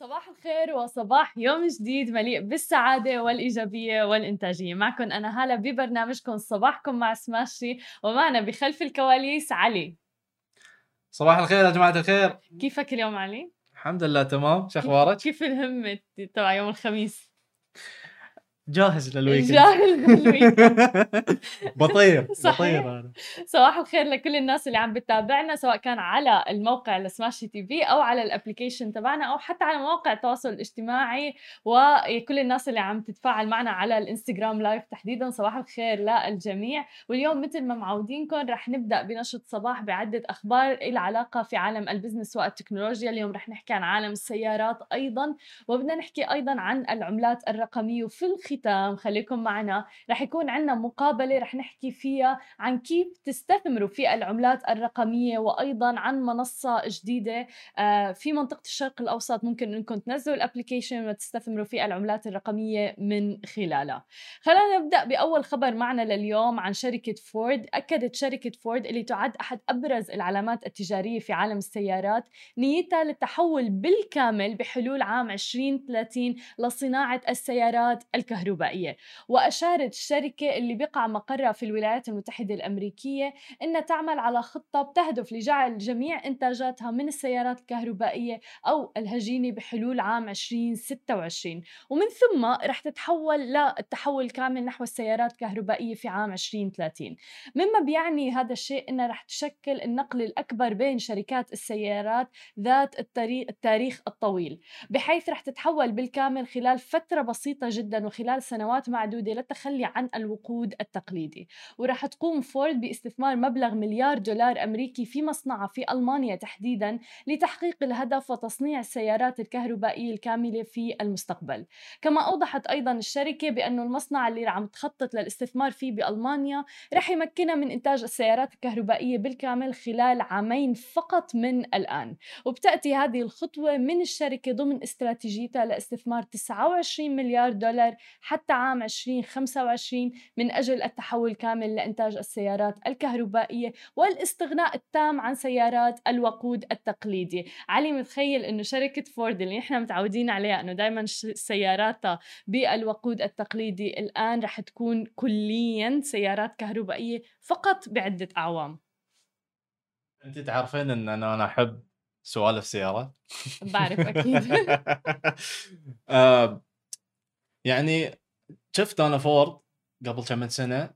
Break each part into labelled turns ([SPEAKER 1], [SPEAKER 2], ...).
[SPEAKER 1] صباح الخير وصباح يوم جديد مليء بالسعادة والإيجابية والإنتاجية معكم أنا هالة ببرنامجكم صباحكم مع سماشي ومعنا بخلف الكواليس علي
[SPEAKER 2] صباح الخير يا جماعة الخير
[SPEAKER 1] كيفك اليوم علي؟
[SPEAKER 2] الحمد لله تمام شو أخبارك؟
[SPEAKER 1] كيف الهمة تبع يوم الخميس؟
[SPEAKER 2] جاهز لل weekend.
[SPEAKER 1] جاهز لل
[SPEAKER 2] weekend.
[SPEAKER 1] بطير.
[SPEAKER 2] بطير أنا.
[SPEAKER 1] صباح الخير لكل الناس اللي عم بتتابعنا سواء كان على الموقع لسماشي TV أو على ال application تبعنا أو حتى على مواقع التواصل الاجتماعي. وكل الناس اللي عم تتفاعل معنا على الإنستغرام live تحديدا. صباح الخير للجميع. واليوم مثل ما معودينكم رح نبدأ بنشرة صباح بعدة أخبار لها علاقة في عالم ال business والتكنولوجيا. اليوم رح نحكي عن عالم السيارات أيضا وبدنا نحكي أيضا عن العملات الرقمية. وفي الختام خليكم معنا. رح يكون عندنا مقابلة رح نحكي فيها عن كيف تستثمروا في العملات الرقمية وأيضا عن منصة جديدة. آه، في منطقة الشرق الأوسط ممكن إنكم تنزلوا ال application وتستثمروا في العملات الرقمية من خلالها. خلينا نبدأ بأول خبر معنا لليوم عن شركة فورد. أكدت شركة فورد اللي تعد أحد أبرز العلامات التجارية في عالم السيارات نيتها للتحول بالكامل بحلول عام 2030 لصناعة السيارات الكهربائية. وأشارت الشركة اللي بقع مقرها في الولايات المتحدة الأمريكية إنها تعمل على خطة بتهدف لجعل جميع إنتاجاتها من السيارات الكهربائية أو الهجينة بحلول عام 2026 ومن ثم رح تتحول للتحول الكامل نحو السيارات الكهربائية في عام 2030 مما بيعني هذا الشيء إنها رح تشكل النقل الأكبر بين شركات السيارات ذات التاريخ الطويل. بحيث رح تتحول بالكامل خلال فترة بسيطة جدا وخلال سنوات معدودة للتخلي عن الوقود التقليدي. ورح تقوم فورد باستثمار مبلغ مليار دولار أمريكي في مصنعها في ألمانيا تحديدا لتحقيق الهدف وتصنيع السيارات الكهربائية الكاملة في المستقبل. كما أوضحت أيضا الشركة بانه المصنع اللي عم تخطط للاستثمار فيه بألمانيا رح يمكنها من إنتاج السيارات الكهربائية بالكامل خلال عامين فقط من الآن. وبتأتي هذه الخطوة من الشركة ضمن استراتيجيتها لاستثمار 29 مليار دولار حتى عام 2025 من أجل التحول الكامل لإنتاج السيارات الكهربائية والاستغناء التام عن سيارات الوقود التقليدي. علي متخيل إنه شركة فورد اللي نحن متعودين عليها إنه دائما سياراتها بالوقود التقليدي الآن رح تكون كليا سيارات كهربائية فقط بعدة أعوام.
[SPEAKER 2] أنت تعرفين إن أنا أنا أحب سوالف سيارات؟
[SPEAKER 1] بعرف أكيد.
[SPEAKER 2] آه، يعني شفت أنا فورد قبل كم من سنة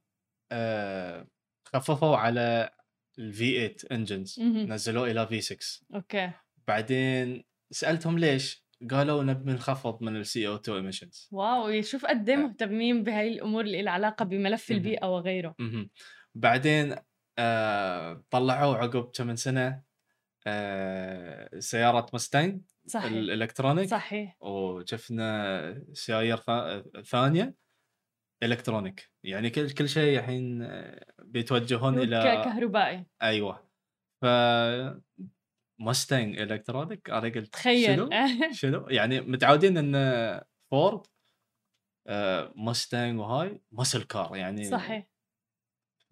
[SPEAKER 2] آه، خففوا على ال V 8
[SPEAKER 1] engines.
[SPEAKER 2] نزلوه إلى V 6
[SPEAKER 1] okay.
[SPEAKER 2] بعدين سألتهم ليش؟ قالوا نبي نخفض من ال CO2 emissions
[SPEAKER 1] واو شوف قد إيه مهتمين بهاي الأمور اللي لها علاقة بملف. البيئة وغيره.
[SPEAKER 2] بعدين آه طلعوا عقب كم من سنة آه سيارة مستنج
[SPEAKER 1] صحيح
[SPEAKER 2] ال electronic؟
[SPEAKER 1] صحيح.
[SPEAKER 2] وشفنا سيايير ثا- ثانية electronic. يعني كل كل شيء الحين آه، بيتوجهون إلى
[SPEAKER 1] كهربائي.
[SPEAKER 2] أيوه. ف مستنج electronic أنا قلت
[SPEAKER 1] تخيل.
[SPEAKER 2] شنو؟ شنو؟ يعني متعودين إن فورد آه، مستنج وهاي muscle car يعني
[SPEAKER 1] صحيح.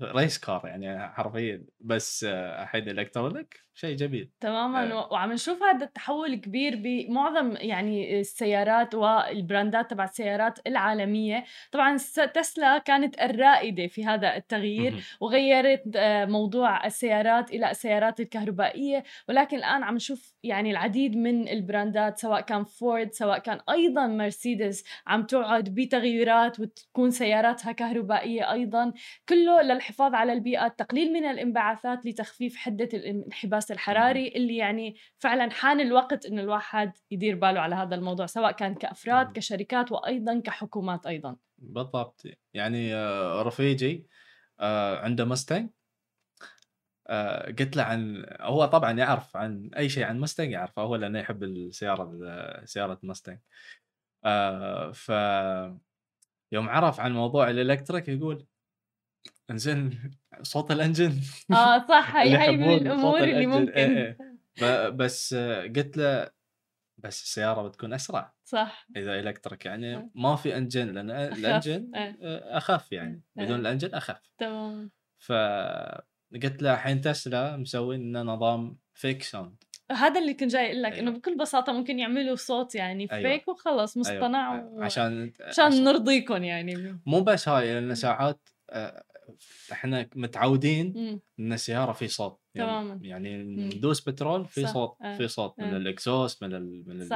[SPEAKER 2] race car يعني حرفيا. بس آه، الحين electronic. شيء جميل.
[SPEAKER 1] تماما.
[SPEAKER 2] آه.
[SPEAKER 1] وعم نشوف هذا التحول الكبير بمعظم يعني السيارات وال brandات تبع السيارات العالمية. طبعا تسلا كانت الرائدة في هذا التغيير. وغيرت آه، موضوع السيارات إلى السيارات الكهربائية. ولكن الآن عم نشوف يعني العديد من البراندات سواء كان فورد سواء كان أيضا مرسيدس عم توعد بتغييرات وتكون سياراتها كهربائية أيضا. كله للحفاظ على البيئة التقليل من الانبعاثات لتخفيف حدة الانحباس الحراري اللي يعني فعلا حان الوقت انه الواحد يدير باله على هذا الموضوع سواء كان
[SPEAKER 2] كأفراد.
[SPEAKER 1] كشركات وأيضا كحكومات أيضا.
[SPEAKER 2] بالضبط. يعني آه، رفيجي آه، عنده مستنج آه، قلت له عن هو طبعا يعرف عن أي شيء عن مستنج يعرفه هو لأنه يحب السيارة سيارة مستنج. ف يوم عرف عن موضوع الإلكتريك يقول إنزين صوت الأنجن
[SPEAKER 1] آه صح هي هي من الأمور اللي
[SPEAKER 2] الأنجن
[SPEAKER 1] ممكن
[SPEAKER 2] إيه إيه. بس قلت له بس السيارة بتكون أسرع
[SPEAKER 1] صح
[SPEAKER 2] إذا electric يعني. ما في engine لأن
[SPEAKER 1] ال
[SPEAKER 2] engine
[SPEAKER 1] إيه.
[SPEAKER 2] آه، اخف يعني
[SPEAKER 1] إيه.
[SPEAKER 2] بدون ال engine اخف
[SPEAKER 1] تمام
[SPEAKER 2] فقلت له الحين تسلا مسوين لنا نظام fake sound
[SPEAKER 1] هذا اللي كنت جاي أقول لك
[SPEAKER 2] أيوه.
[SPEAKER 1] انه بكل بساطة ممكن يعملوا صوت يعني. fake وخلص
[SPEAKER 2] أيوه.
[SPEAKER 1] مصطنع
[SPEAKER 2] أيوه.
[SPEAKER 1] و...
[SPEAKER 2] عشان
[SPEAKER 1] عشان
[SPEAKER 2] عشان
[SPEAKER 1] نرضيكم يعني
[SPEAKER 2] مو بس هاي لأن ساعات آه، إحنا متعودين
[SPEAKER 1] مم.
[SPEAKER 2] إن السيارة في صوت يوم-
[SPEAKER 1] تماماً.
[SPEAKER 2] يعني ندوس بترول في
[SPEAKER 1] صح.
[SPEAKER 2] صوت
[SPEAKER 1] آه.
[SPEAKER 2] في صوت من
[SPEAKER 1] آه.
[SPEAKER 2] ال exhaust من ال من ال.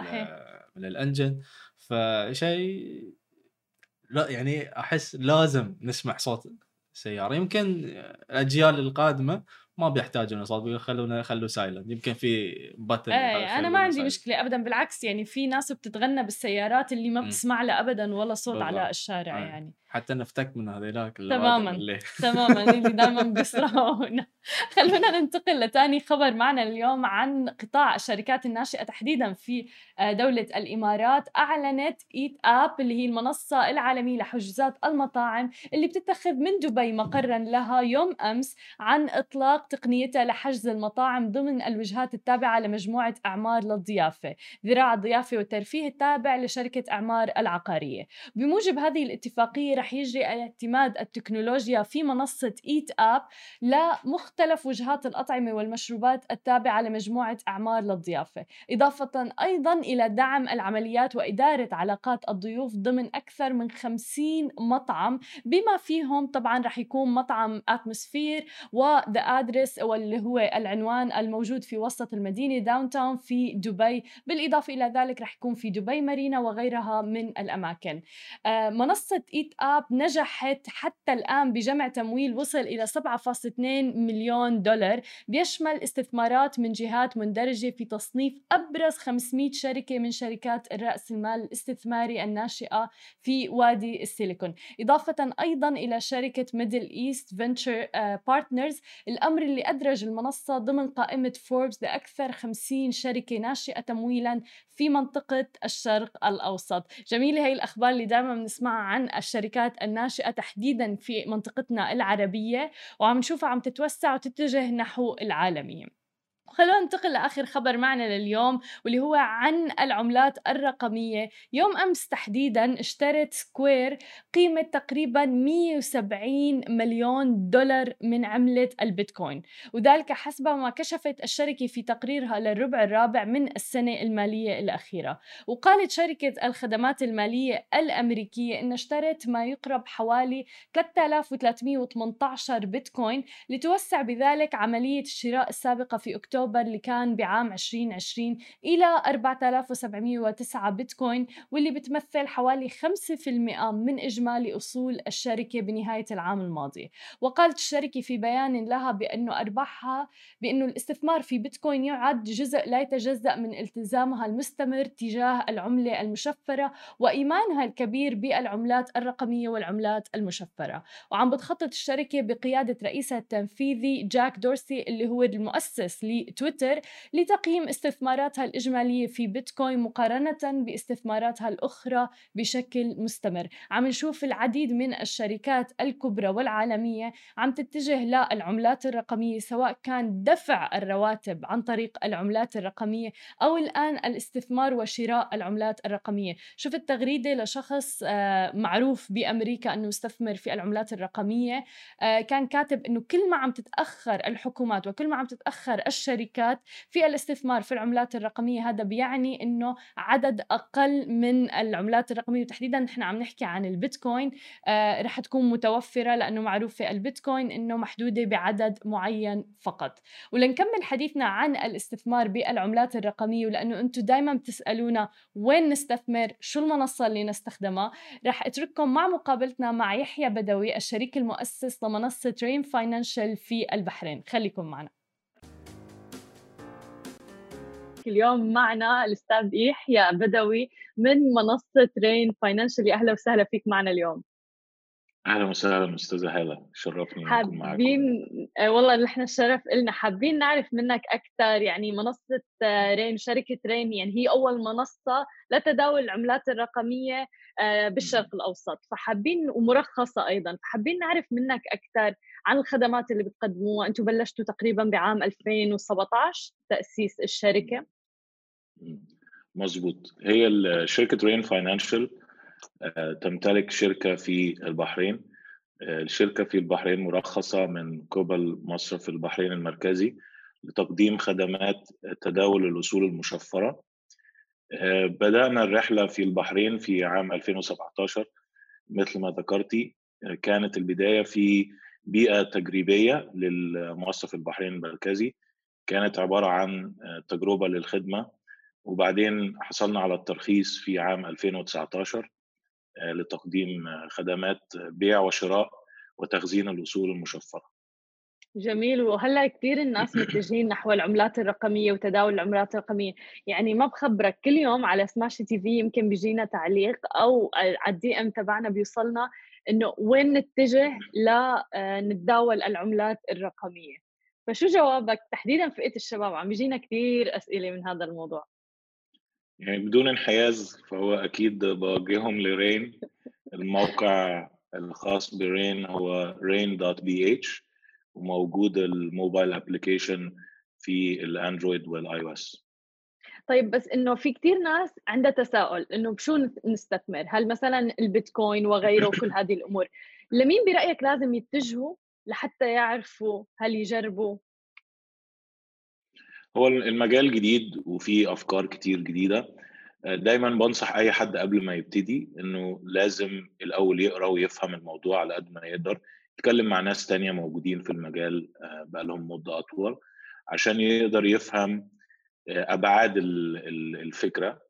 [SPEAKER 2] من الإنجن فشيء لا يعني أحس لازم نسمع صوت السيارة يمكن الأجيال القادمة ما بيحتاجون صوت بيقولون خلونا خلوا سايلنت يمكن في بتن
[SPEAKER 1] إيه أنا ما عندي مشكلة ابدا بالعكس يعني في ناس بتتغنى بالسيارات اللي ما. بتسمع لها ابدا ولا صوت. على الشارع
[SPEAKER 2] آه.
[SPEAKER 1] يعني
[SPEAKER 2] حتى نفتك من هذيلاك
[SPEAKER 1] تماماً.
[SPEAKER 2] اللي
[SPEAKER 1] تماما اللي دائما بيسرعونا خلونا ننتقل لتاني خبر معنا اليوم عن قطاع الشركات الناشئة تحديدا في آه، دولة الإمارات. أعلنت إيت آب اللي هي المنصة العالمية لحجوزات المطاعم اللي بتتخذ من دبي مقرا لها يوم أمس عن إطلاق تقنيتها لحجز المطاعم ضمن الوجهات التابعة لمجموعة أعمار للضيافة. ذراع الضيافة والترفيه التابع لشركة أعمار العقارية. بموجب هذه الاتفاقية رح يجري اعتماد التكنولوجيا في منصة إيت آب لمختلف وجهات الأطعمة والمشروبات التابعة لمجموعة أعمار للضيافة إضافة أيضا إلى دعم العمليات وإدارة علاقات الضيوف ضمن أكثر من 50 مطعم. بما فيهم طبعا رح يكون مطعم أتموسفير و The Address واللي هو العنوان الموجود في وسط المدينة downtown في دبي. بالإضافة إلى ذلك رح يكون في دبي مارينا وغيرها من الأماكن. آه، منصة إيت آب نجحت حتى الآن بجمع تمويل وصل إلى 7.2 مليون دولار بيشمل استثمارات من جهات مندرجة في تصنيف أبرز 500 شركة من شركات الرأس المال الاستثماري الناشئة في وادي السيليكون. إضافة أيضا إلى شركة ميدل إيست فينتشر بارتنرز الأمر اللي أدرج المنصة ضمن قائمة فوربس لأكثر 50 شركة ناشئة تمويلا في منطقة الشرق الأوسط. جميلة هي الأخبار اللي دائما بنسمعها عن الشركات الناشئة تحديدا في منطقتنا العربية وعم نشوفها عم تتوسع وتتجه نحو العالمية. خلونا ننتقل لآخر خبر معنا لليوم واللي هو عن العملات الرقمية، يوم أمس تحديدا اشترت سكوير قيمة تقريبا 170 مليون دولار من عملة البيتكوين، وذلك حسب ما كشفت الشركة في تقريرها للربع الرابع من السنة المالية الأخيرة، وقالت شركة الخدمات المالية الأمريكية إن اشترت ما يقرب حوالي 3318 بيتكوين لتوسع بذلك عملية الشراء السابقة في أكتوبر اللي كان بعام 2020 إلى 4709 بيتكوين واللي بتمثل حوالي 5% من إجمالي أصول الشركة بنهاية العام الماضي. وقالت الشركة في بيان لها بأنه أرباحها بأنه الاستثمار في بيتكوين يعد جزء لا يتجزأ من التزامها المستمر تجاه العملة المشفرة وإيمانها الكبير بالعملات الرقمية والعملات المشفرة. وعم بتخطط الشركة بقيادة رئيسها التنفيذي جاك دورسي اللي هو المؤسس لتويتر لتقييم استثماراتها الإجمالية في بيتكوين مقارنة باستثماراتها الأخرى بشكل مستمر. عم نشوف العديد من الشركات الكبرى والعالمية عم تتجه للعملات الرقمية سواء كان دفع الرواتب عن طريق العملات الرقمية أو الآن الاستثمار وشراء العملات الرقمية. شفت تغريدة لشخص آه، معروف بأمريكا أنه يستثمر في العملات الرقمية آه، كان كاتب أنه كل ما عم تتأخر الحكومات وكل ما عم تتأخر الشركات في الاستثمار في العملات الرقمية. هذا بيعني أنه عدد أقل من العملات الرقمية. وتحديدا نحن عم نحكي عن البيتكوين. آه رح تكون متوفرة لأنه معروفة البيتكوين أنه محدودة بعدد معين فقط. ولنكمل حديثنا عن الاستثمار بالعملات الرقمية. ولأنه أنتم دايما بتسألونا وين نستثمر شو المنصة اللي نستخدمها. رح أترككم مع مقابلتنا مع يحيى بدوي الشريك المؤسس لمنصة رين فاينانشال في البحرين. خليكم معنا. اليوم معنا الأستاذ يحيى بدوي من منصة رين فاينانشالي أهلا وسهلا فيك معنا اليوم.
[SPEAKER 3] أهلا وسهلا أستاذة هاله شرفني أكون معكم.
[SPEAKER 1] حابين آه، والله نحن الشرف لنا حابين نعرف منك أكثر يعني منصة آه، رين شركة رين يعني هي أول منصة لتداول العملات الرقمية آه، بالشرق الأوسط. فحابين ومرخصة أيضا. فحابين نعرف منك أكثر عن الخدمات اللي بتقدموها. أنتم بلشتوا تقريبا بعام 2017 تأسيس الشركة.
[SPEAKER 3] مظبوط. هي شركة رين فاينانشال تمتلك شركة في البحرين. آه، الشركة في البحرين مرخصة من قبل مصرف البحرين المركزي لتقديم خدمات تداول الأصول المشفرة. بدأنا الرحلة في البحرين في عام 2017 مثل ما ذكرتي كانت البداية في بيئة تجريبية للمؤسسة البحرين المركزي. كانت عبارة عن تجربة للخدمة وبعدين حصلنا على الترخيص في عام 2019 لتقديم خدمات بيع وشراء وتخزين الأصول المشفرة.
[SPEAKER 4] جميل وهلأ كثير الناس متجهين نحو العملات الرقمية وتداول العملات الرقمية. يعني ما بخبرك كل يوم على سماش تي في يمكن بيجينا تعليق أو على ال DM تبعنا بيوصلنا إنه وين نتجه لنتداول آه، العملات الرقمية. فشو جوابك؟ تحديدا فئة الشباب عم بيجينا كثير أسئلة من هذا الموضوع.
[SPEAKER 3] يعني بدون انحياز فهو أكيد بوجههم لرين. الموقع الخاص برين هو rain.bh وموجود ال mobile application في الأندرويد وال iOS.
[SPEAKER 4] طيب بس إنه في كثير ناس عندها تساؤل إنه بشو نستثمر؟ هل مثلا البيتكوين وغيره وكل هذه الأمور؟ لمين برأيك لازم يتجهوا لحتى يعرفوا هل يجربوا
[SPEAKER 3] هو المجال جديد وفي أفكار كتير جديدة. دايما بنصح أي حد قبل ما يبتدي إنه لازم الأول يقرأ ويفهم الموضوع على قد ما يقدر. يتكلم مع ناس تانية موجودين في المجال آه، بقالهم مدة أطول عشان يقدر يفهم آه، أبعاد الفكرة.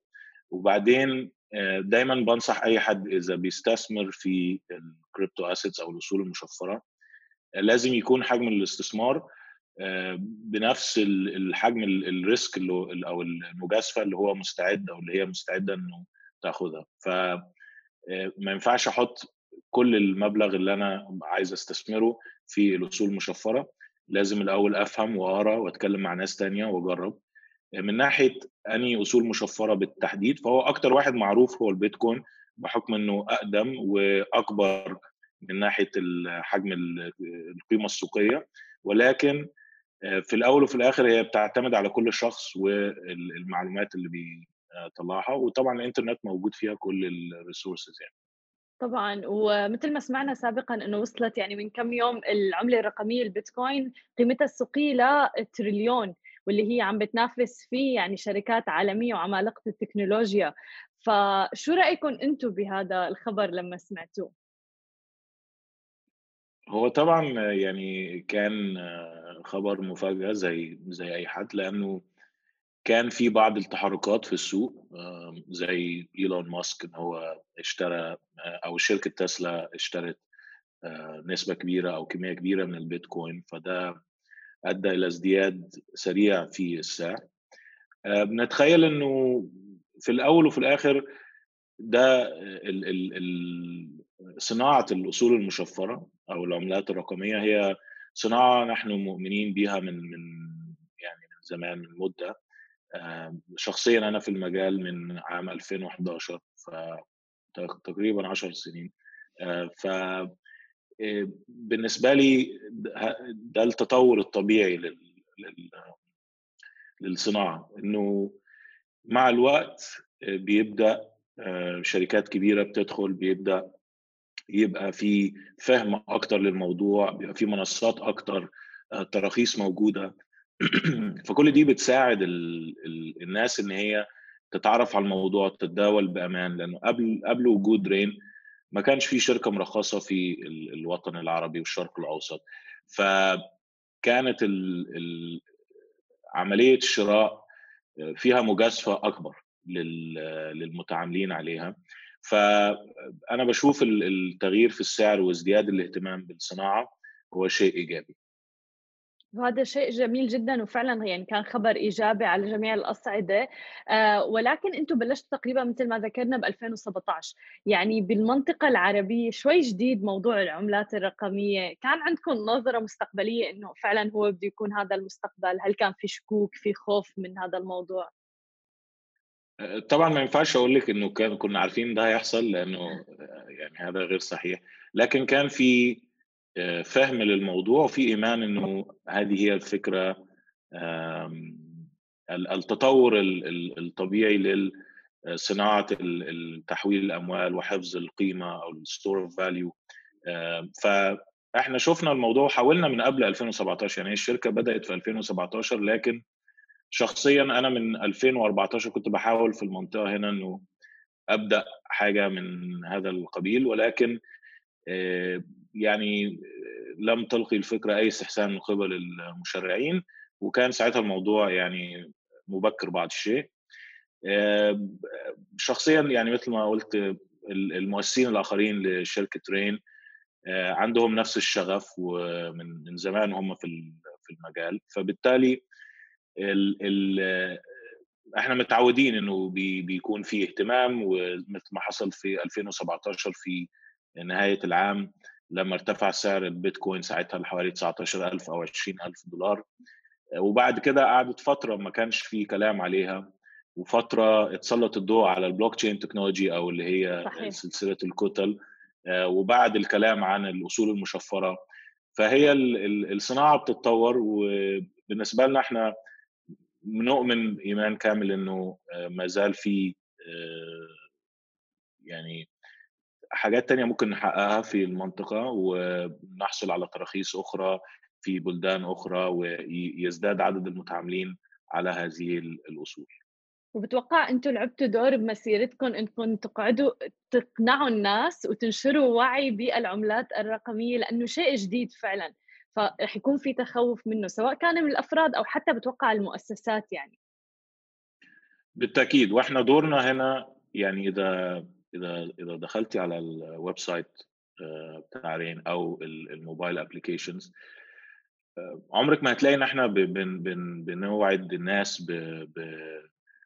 [SPEAKER 3] وبعدين آه، دايما بنصح أي حد إذا بيستثمر في ال crypto assets أو الأصول المشفرة لازم يكون حجم الاستثمار بنفس الحجم الريسك اللي أو المجازفة اللي هو مستعد أو اللي هي مستعدة إنه تاخدها. ف ما ينفعش أحط كل المبلغ اللي أنا عايز أستثمره في الاصول المشفره لازم الأول أفهم وأقرأ وأتكلم مع ناس تانية وأجرب. من ناحية اني أصول مشفرة بالتحديد فهو أكتر واحد معروف هو البيتكوين بحكم إنه أقدم وأكبر من ناحية حجم القيمة السوقية. ولكن في الأول وفي الآخر هي بتعتمد على كل شخص والمعلومات اللي بيطلعها وطبعا الإنترنت موجود فيها كل ال resources يعني
[SPEAKER 4] طبعًا، ومثل ما سمعنا سابقًا إنه وصلت يعني من كم يوم العملة الرقمية البيتكوين قيمتها السوقية لتريليون، واللي هي عم بتنافس فيه يعني شركات عالمية وعمالقة التكنولوجيا، فشو رأيكم أنتم بهذا الخبر لما سمعتوه؟
[SPEAKER 3] هو طبعًا يعني كان خبر مفاجأة زي زي أي حد، لأنه كان في بعض التحركات في السوق زي إيلون ماسك إن هو اشترى آه، أو شركة تسلا اشترت آه، نسبة كبيرة أو كمية كبيرة من البيتكوين فده أدى إلى ازدياد سريع في السعر. بنتخيل إنه في الأول وفي الآخر ده صناعة الأصول المشفرة أو العملات الرقمية هي صناعة نحن مؤمنين بها من من يعني من زمان من مدة. شخصيا أنا في المجال من عام 2011 ف تقريبا 10 سنين. ف بالنسبة لي ده التطور الطبيعي لل... لل... للصناعة. إنه مع الوقت بيبدأ شركات كبيرة بتدخل بيبدأ يبقى في فهم أكتر للموضوع بيبقى في منصات أكتر تراخيص موجودة. فكل دي بتساعد ال ال الناس إن هي تتعرف على الموضوع تتداول بأمان. لأنه قبل قبل وجود رين ما كانش في شركة مرخصة في الوطن العربي والشرق الأوسط. فكانت عملية الشراء فيها مجازفة أكبر. للمتعاملين عليها. فانا بشوف التغيير في السعر وازدياد الاهتمام بالصناعة هو شيء إيجابي.
[SPEAKER 4] وهذا شيء جميل جدا وفعلا يعني كان خبر إيجابي على جميع الأصعدة. آه ولكن أنتم بلشتوا تقريبا مثل ما ذكرنا ب 2017 يعني بالمنطقة العربية شوي جديد موضوع العملات الرقمية. كان عندكم نظرة مستقبلية إنه فعلا هو بده يكون هذا المستقبل؟ هل كان في شكوك في خوف من هذا الموضوع؟
[SPEAKER 3] طبعا ما ينفعش أقول لك إنه كان كنا عارفين ده هيحصل لأنه آه، يعني هذا غير صحيح. لكن كان في فهم للموضوع وفي إيمان إنه هذه هي الفكرة التطور الطبيعي لصناعه تحويل الأموال وحفظ القيمة أو ال store of value فانا إحنا شفنا الموضوع حاولنا من قبل 2017 يعني الشركة بدأت في 2017 لكن شخصيا أنا من 2014 كنت بحاول في المنطقة هنا إنه أبدأ حاجة من هذا القبيل ولكن آه، يعني لم تلقي الفكرة أي استحسان من قبل المشرعين وكان ساعتها الموضوع يعني مبكر بعض الشيء. آه، شخصيا يعني مثل ما قلت المؤسسين الآخرين لشركة ترين آه، عندهم نفس الشغف ومن من زمان هم في المجال. فبالتالي ال ال إحنا متعودين انه بي بيكون في اهتمام ومثل ما حصل في 2017 في نهاية العام لما ارتفع سعر البيتكوين ساعتها لحوالي 19000 أو 20000 دولار وبعد كده قعدت فترة ما كانش في كلام عليها وفترة اتسلط الضوء على ال blockchain technology أو اللي هي صحيح. سلسلة الكتل آه، وبعد الكلام عن الأصول المشفرة فهي الصناعة بتتطور وبالنسبة لنا إحنا نؤمن ايمان كامل إنه آه، ما زال في آه، يعني حاجات تانية ممكن نحققها في المنطقة ونحصل على تراخيص أخرى في بلدان أخرى ويزداد عدد المتعاملين على هذه الأصول.
[SPEAKER 1] وبتوقع أنتم لعبتوا دور بمسيرتكم إنكم تقعدوا تقنعوا الناس وتنشروا وعي بالعملات الرقمية لأنه شيء جديد فعلا. فرح يكون في تخوف منه سواء كان من الأفراد أو حتى بتوقع المؤسسات يعني.
[SPEAKER 3] بالتأكيد وإحنا دورنا هنا يعني إذا إذا إذا دخلتي على ال website آه، بتاع رين أو ال mobile applications آه، عمرك ما هتلاقي إن إحنا بن بن بنوعد الناس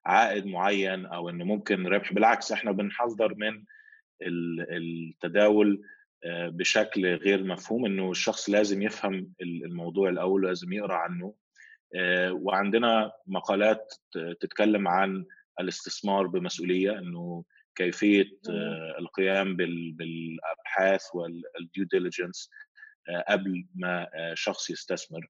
[SPEAKER 3] بعائد معين أو انه ممكن ربح بالعكس إحنا بنحذر من التداول بشكل غير مفهوم إنه الشخص لازم يفهم الموضوع الأول لازم يقرأ عنه. وعندنا مقالات تتكلم عن الاستثمار بمسؤولية إنه كيفية آه، القيام بالأبحاث والديو ديليجنس آه، قبل ما آه، شخص يستثمر.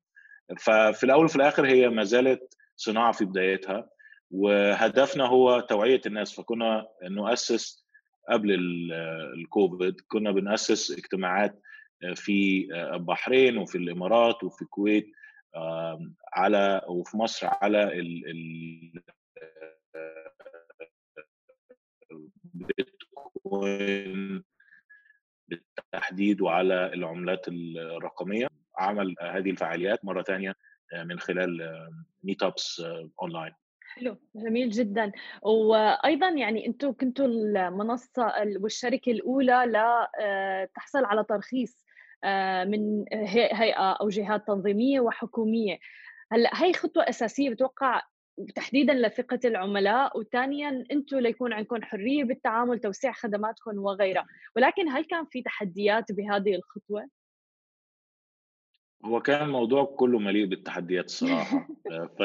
[SPEAKER 3] ففي الأول وفي الآخر هي ما زالت صناعة في بدايتها وهدفنا هو توعية الناس. فكنا نؤسس قبل الكوفيد كنا بنأسس اجتماعات في البحرين وفي الإمارات وفي الكويت على وفي مصر على ال بيتكوين بالتحديد وعلى العملات الرقمية. عمل هذه الفعاليات مرة ثانية آه، من خلال meetups online
[SPEAKER 1] حلو جميل جدا. وأيضا يعني أنتم كنتوا المنصة والشركة الأولى لتحصل آه، على ترخيص آه، من هيئة أو جهات تنظيمية وحكومية. هلأ هي خطوة أساسية بتوقع تحديدا لثقة العملاء وثانيا أنتم ليكون عندكم حرية بالتعامل توسيع خدماتكم وغيرها. ولكن هل كان في تحديات بهذه الخطوة؟
[SPEAKER 3] هو كان الموضوع كله مليء بالتحديات الصراحة. ف...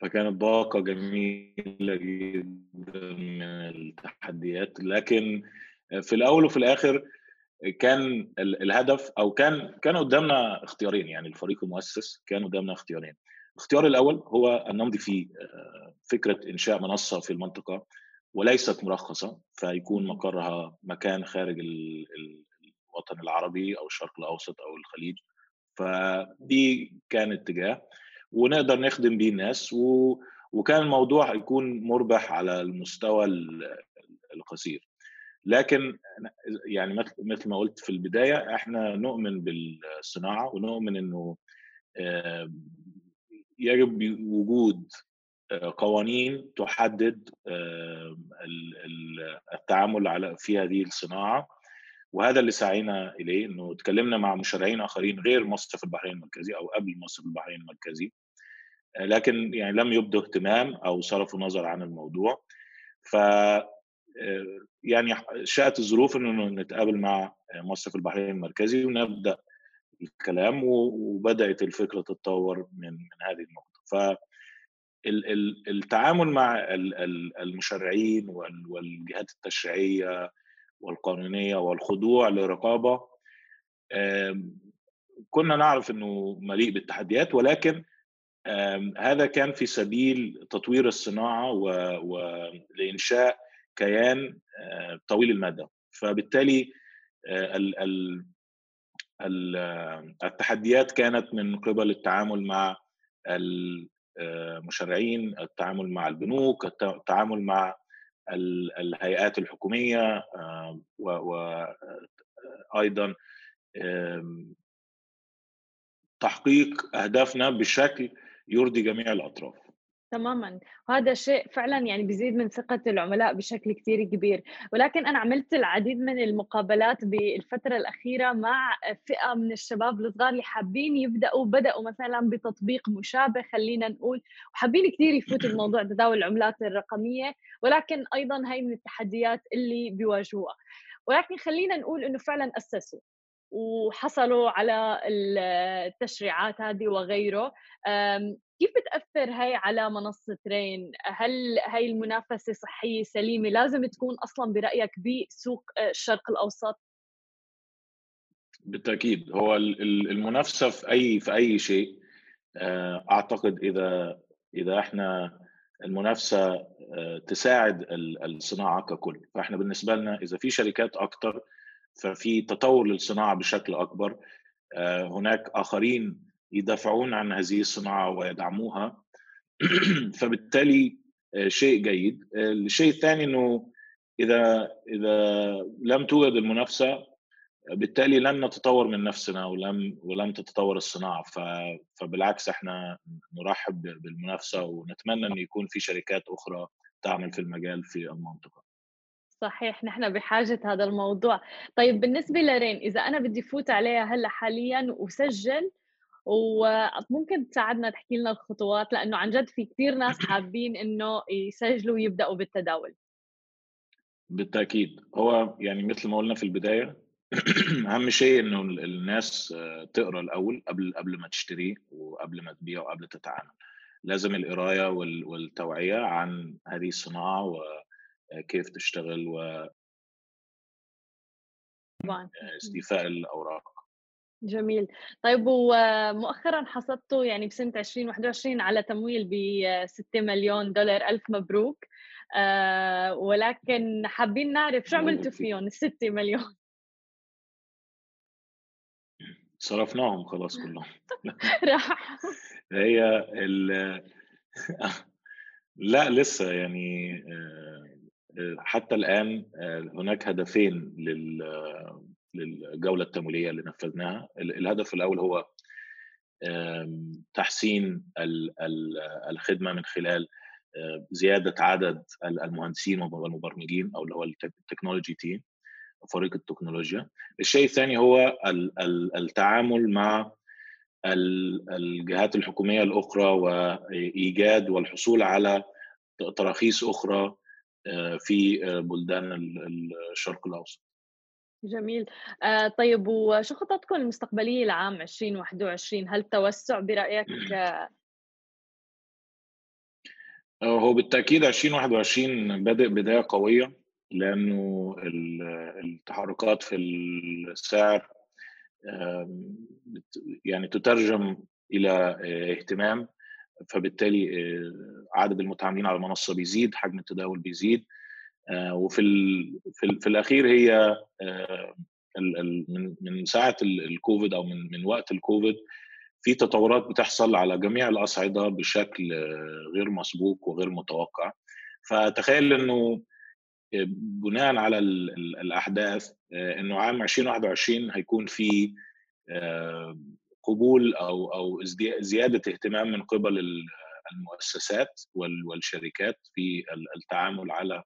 [SPEAKER 3] فكانت باقة جميلة جدا من التحديات. لكن في الأول وفي الآخر كان الهدف أو كان كان قدامنا اختيارين يعني الفريق المؤسس كان قدامنا اختيارين. الاختيار الأول هو أن نمضي في آه، فكرة إنشاء منصة في المنطقة وليست مرخصة فيكون مقرها مكان خارج الوطن العربي أو الشرق الأوسط أو الخليج. فدي كان اتجاه. ونقدر نخدم بيه الناس و... وكان الموضوع يكون مربح على المستوى القصير. لكن يعني مثل ما قلت في البداية إحنا نؤمن بالصناعة ونؤمن إنه يجب وجود آه، قوانين تحدد التعامل على في هذه الصناعة. وهذا اللي سعينا إليه إنه تكلمنا مع مشرعين آخرين غير مصر في البحرين المركزي أو قبل مصر في البحرين المركزي. لكن يعني لم يبدوا اهتمام أو صرفوا نظر عن الموضوع. ف يعني شاءت الظروف إنه نتقابل مع مصر في البحرين المركزي ونبدأ الكلام وبدأت الفكرة تتطور من من هذه النقطة. ف التعامل مع المشرعين والجهات التشريعية والقانونية والخضوع لرقابة كنا نعرف إنه مليء بالتحديات ولكن هذا كان في سبيل تطوير الصناعة ولانشاء كيان طويل المدى. فبالتالي التحديات كانت من قبل التعامل مع المشرعين التعامل مع البنوك التعامل مع الهيئات الحكومية وأيضا تحقيق أهدافنا بشكل يرضي جميع الأطراف.
[SPEAKER 4] تمامًا، وهذا شيء فعلًا يعني بيزيد من ثقة العملاء بشكل كتير كبير، ولكن أنا عملت العديد من المقابلات بالفترة الأخيرة مع فئة من الشباب الصغار اللي حابين يبدأوا بدأوا مثلًا بتطبيق مشابه خلّينا نقول، وحابين كتير يفوتوا بموضوع تداول العملات الرقمية، ولكن أيضًا هاي من التحديات اللي بيواجهوها، ولكن خلّينا نقول إنه فعلًا أسسوا. وحصلوا على التشريعات هذه وغيره كيف بتأثر هاي على منصة رين؟ هل هاي المنافسة صحية سليمة لازم تكون أصلا برأيك بسوق الشرق الأوسط؟
[SPEAKER 3] بالتأكيد هو المنافسة في أي في أي شيء آه، أعتقد إذا إذا إحنا المنافسة آه، تساعد الصناعة ككل فإحنا بالنسبة لنا إذا في شركات أكتر ففي تطور للصناعة بشكل أكبر. آه، هناك آخرين يدافعون عن هذه الصناعة ويدعموها. فبالتالي آه، شيء جيد. الشيء الثاني إنه إذا إذا لم توجد المنافسة بالتالي لن نتطور من نفسنا ولم ولم تتطور الصناعة. فبالعكس إحنا نرحب بالمنافسه ونتمنى إن يكون في شركات أخرى تعمل في المجال في المنطقة.
[SPEAKER 4] صحيح نحن بحاجة هذا الموضوع. طيب بالنسبة لرين إذا أنا بدي فوت عليها هلأ حاليا وسجل وممكن تساعدنا تحكي لنا الخطوات؟ لأنه عن جد في كثير ناس حابين إنه يسجلوا ويبدأوا بالتداول.
[SPEAKER 3] بالتأكيد. هو يعني مثل ما قلنا في البداية أهم شيء إنه الناس تقرأ الأول قبل قبل ما تشتري وقبل ما تبيع وقبل تتعامل. لازم القراية والتوعية عن هذه الصناعة كيف تشتغل و طبعا. استيفاء الأوراق.
[SPEAKER 4] جميل. طيب ومؤخرا حصلتوا يعني بسنة 2021 على تمويل ب 6 مليون دولار ألف مبروك. آه ولكن حابين نعرف شو عملتوا فيهم ال 6 مليون؟
[SPEAKER 3] صرفناهم خلاص كلهم.
[SPEAKER 4] راح
[SPEAKER 3] هي ال لا لسه يعني آه حتى الآن آه، هناك هدفين للجولة التمويلية اللي نفذناها. الهدف الأول هو تحسين الخدمة من خلال آه، زيادة عدد المهندسين والمبرمجين أو اللي هو التكنولوجي تيم فريق التكنولوجيا. الشيء الثاني هو التعامل مع الجهات الحكومية الأخرى وإيجاد والحصول على تراخيص أخرى في آه، بلدان الشرق الأوسط.
[SPEAKER 4] جميل. آه طيب وشو خططكم المستقبلية لعام 2021 هل توسع برأيك؟
[SPEAKER 3] آه، هو بالتأكيد 2021 بادئ بداية قوية لأنه التحركات في السعر يعني تترجم إلى اهتمام. فبالتالي آه، عدد المتعاملين على المنصه بيزيد حجم التداول بيزيد آه، وفي في, في الأخير هي آه، من من ساعة الكوفيد أو من من وقت الكوفيد في تطورات بتحصل على جميع الأصعدة بشكل غير مسبوق وغير متوقع. فتخيل إنه بناء على الأحداث إنه عام 2021 هيكون في قبول أو أو زيادة اهتمام من قبل المؤسسات والشركات في التعامل على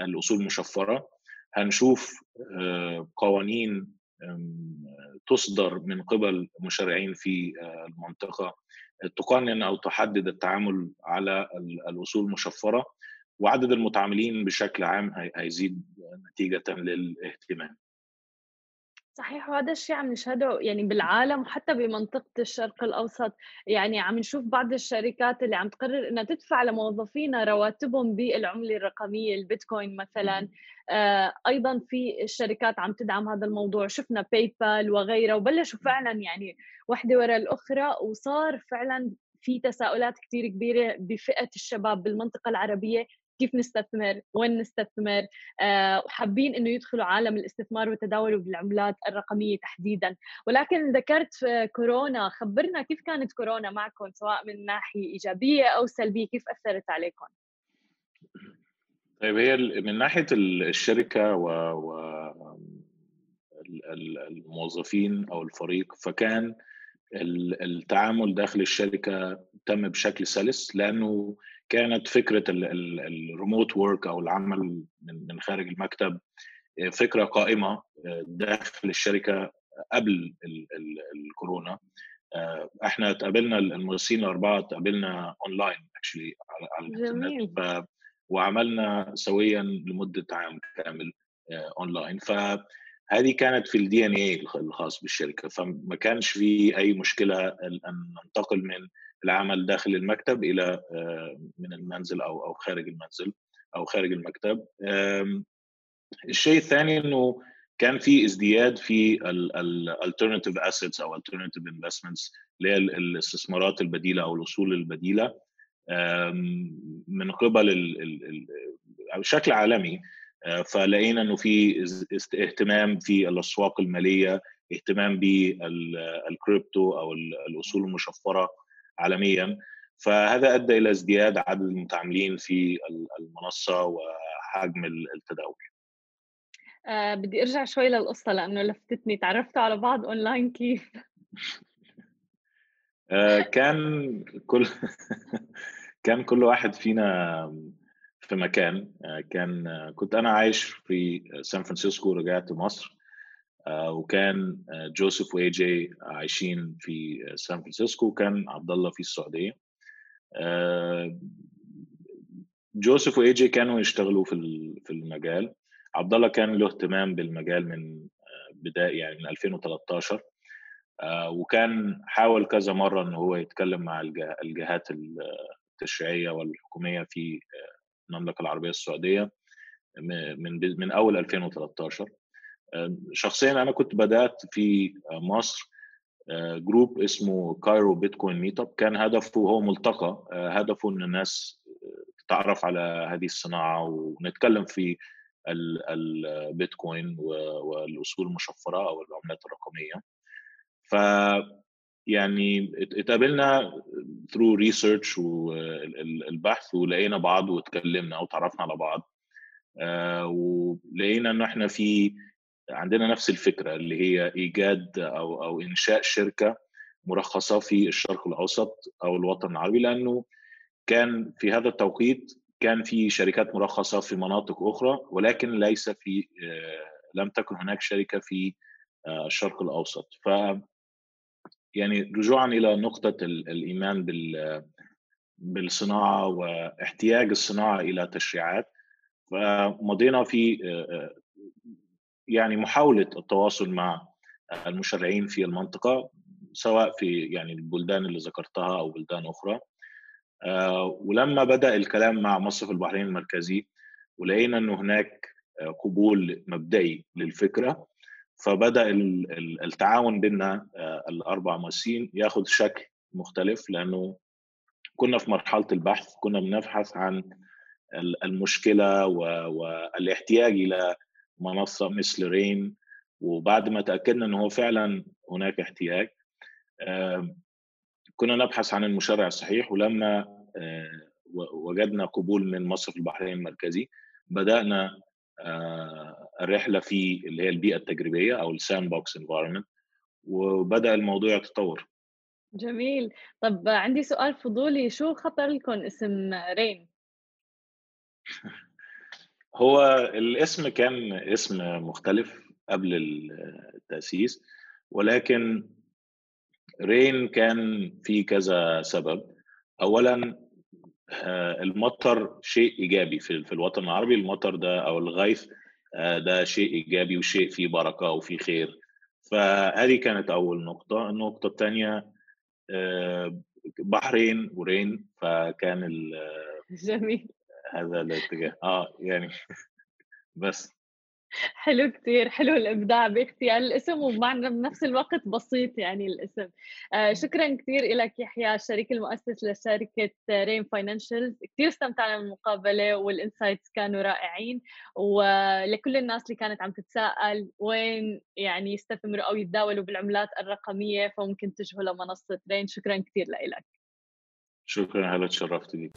[SPEAKER 3] الأصول المشفرة. هنشوف آه، قوانين تصدر من قبل مشرعين في آه، المنطقة تقنن أو تحدد التعامل على الأصول المشفرة وعدد المتعاملين بشكل عام هيزيد نتيجة للاهتمام.
[SPEAKER 4] صحيح وهذا الشيء عم نشهده يعني بالعالم وحتى بمنطقة الشرق الأوسط. يعني عم نشوف بعض الشركات اللي عم تقرر إنها تدفع لموظفينا رواتبهم بالعملة الرقمية البيتكوين مثلا. آه أيضا في الشركات عم تدعم هذا الموضوع. شفنا باي بال وغيرها وبلشوا فعلا يعني واحدة ورا الأخرى وصار فعلا في تساؤلات كثير كبيرة بفئة الشباب بالمنطقة العربية
[SPEAKER 1] كيف نستثمر وين نستثمر آه، وحابين إنه يدخلوا عالم الاستثمار والتداول بالعملات الرقمية تحديدا. ولكن ذكرت كورونا خبرنا كيف كانت كورونا معكم سواء من ناحية إيجابية أو سلبية كيف أثرت عليكم؟
[SPEAKER 3] طيب هي من ناحية الشركة و, و الموظفين أو الفريق فكان التعامل داخل الشركة تم بشكل سلس لأنه كانت فكرة ال remote work أو العمل من خارج المكتب فكرة قائمة داخل الشركة قبل الكورونا. إحنا تقابلنا المدرسين الأربعة تقابلنا online actually على الإنترنت وعملنا سويا لمدة عام كامل اونلاين ف هذه كانت في ال DNA الخاص بالشركة. فما كانش في أي مشكلة أن ننتقل من العمل داخل المكتب إلى آه، من المنزل أو أو خارج المنزل أو خارج المكتب. الشيء الثاني إنه كان في ازدياد في ال alternative assets أو alternative investments اللي هي الاستثمارات البديلة أو الاصول البديلة. من قبل بشكل عالمي آه، فلقينا إنه في اهتمام في الأسواق المالية اهتمام بالكريبتو أو الاصول المشفرة عالميا. فهذا أدى إلى ازدياد عدد المتعاملين في المنصة وحجم التداول.
[SPEAKER 1] آه بدي أرجع شوي للقصة لأنه لفتتني. تعرفتوا على بعض أونلاين كيف؟
[SPEAKER 3] آه كان كل كان كل واحد فينا في مكان. آه، كان آه، كنت أنا عايش في سان فرانسيسكو ورجعت مصر. وكان جوزيف وإي جي عايشين في سان فرانسيسكو وكان عبد الله في السعودية. جوزيف وإي جي كانوا يشتغلوا في في المجال. عبد الله كان له اهتمام بالمجال من بداية يعني من 2013 وكان حاول كذا مرة إن هو يتكلم مع الجهات التشريعية والحكومية في المملكة العربية السعودية من من أول 2013 شخصيا أنا كنت بدأت في مصر group اسمه Cairo Bitcoin Meetup كان هدفه هو ملتقى هدفه إن الناس تتعرف على هذه الصناعة ونتكلم في البيتكوين والاصول المشفره أو العملات الرقمية. ف يعني اتقابلنا ثرو ريسيرش والبحث ولقينا بعض واتكلمنا وتعرفنا على بعض. آه، ولقينا إن إحنا في عندنا نفس الفكرة اللي هي إيجاد أو أو إنشاء شركة مرخصة في الشرق الأوسط أو الوطن العربي لأنه كان في هذا التوقيت كان في شركات مرخصة في مناطق أخرى ولكن ليس في آه، لم تكن هناك شركة في آه، الشرق الأوسط. ف يعني رجوعا إلى نقطة الإيمان بال بالصناعة واحتياج الصناعة إلى تشريعات فمضينا في يعني محاولة التواصل مع المشرعين في المنطقة سواء في يعني البلدان اللي ذكرتها أو بلدان أخرى. ولما بدأ الكلام مع مصرف البحرين المركزي ولقينا إنه هناك قبول مبدئي للفكرة فبدأ التعاون بيننا آه، الأربع مؤسسين ياخذ شكل مختلف لأنه كنا في مرحلة البحث كنا بنبحث عن المشكلة والاحتياج إلى منصة مثل رين وبعد ما تأكدنا انه هو فعلا هناك احتياج كنا نبحث عن المشرع الصحيح ولما آه، وجدنا قبول من مصرف البحرين المركزي بدأنا آه، الرحلة في اللي هي البيئة التجريبية أو ال sandbox environment وبدأ الموضوع يتطور.
[SPEAKER 1] جميل. طب عندي سؤال فضولي شو خطر لكم اسم رين؟
[SPEAKER 3] هو الاسم كان اسم مختلف قبل التأسيس ولكن رين كان في كذا سبب. اولا آه، المطر شيء إيجابي في, الوطن العربي. المطر ده أو الغيث آه، ده شيء إيجابي وشيء فيه بركة وفيه خير. فهذه كانت أول نقطة. النقطة الثانية آه، بحرين ورين فكان
[SPEAKER 1] جميل.
[SPEAKER 3] هذا الاتجاه. آه يعني بس.
[SPEAKER 4] حلو كتير حلو الإبداع باختيار الاسم وبمعنى بنفس الوقت بسيط يعني الاسم. آه شكرا كثير لك يحيى الشريك المؤسس لشركة رين Financials كثير استمتعنا بالمقابلة وال insights كانوا رائعين. ولكل الناس اللي كانت عم تتساءل وين يعني يستثمروا أو يتداولوا بالعملات الرقمية فممكن يتجهوا لمنصة رين شكرا كثير لك
[SPEAKER 3] شكرا هلا تشرفت بك